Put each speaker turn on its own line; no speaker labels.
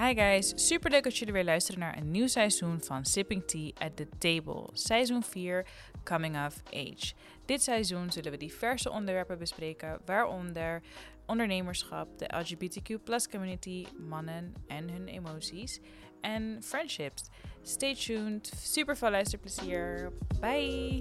Hi guys, super leuk dat jullie weer luisteren naar een nieuw seizoen van Sipping Tea at the Table. Seizoen 4, Coming of Age. Dit seizoen zullen we diverse onderwerpen bespreken, waaronder ondernemerschap, de LGBTQ community, mannen en hun emoties en friendships. Stay tuned, super veel luisterplezier. Bye!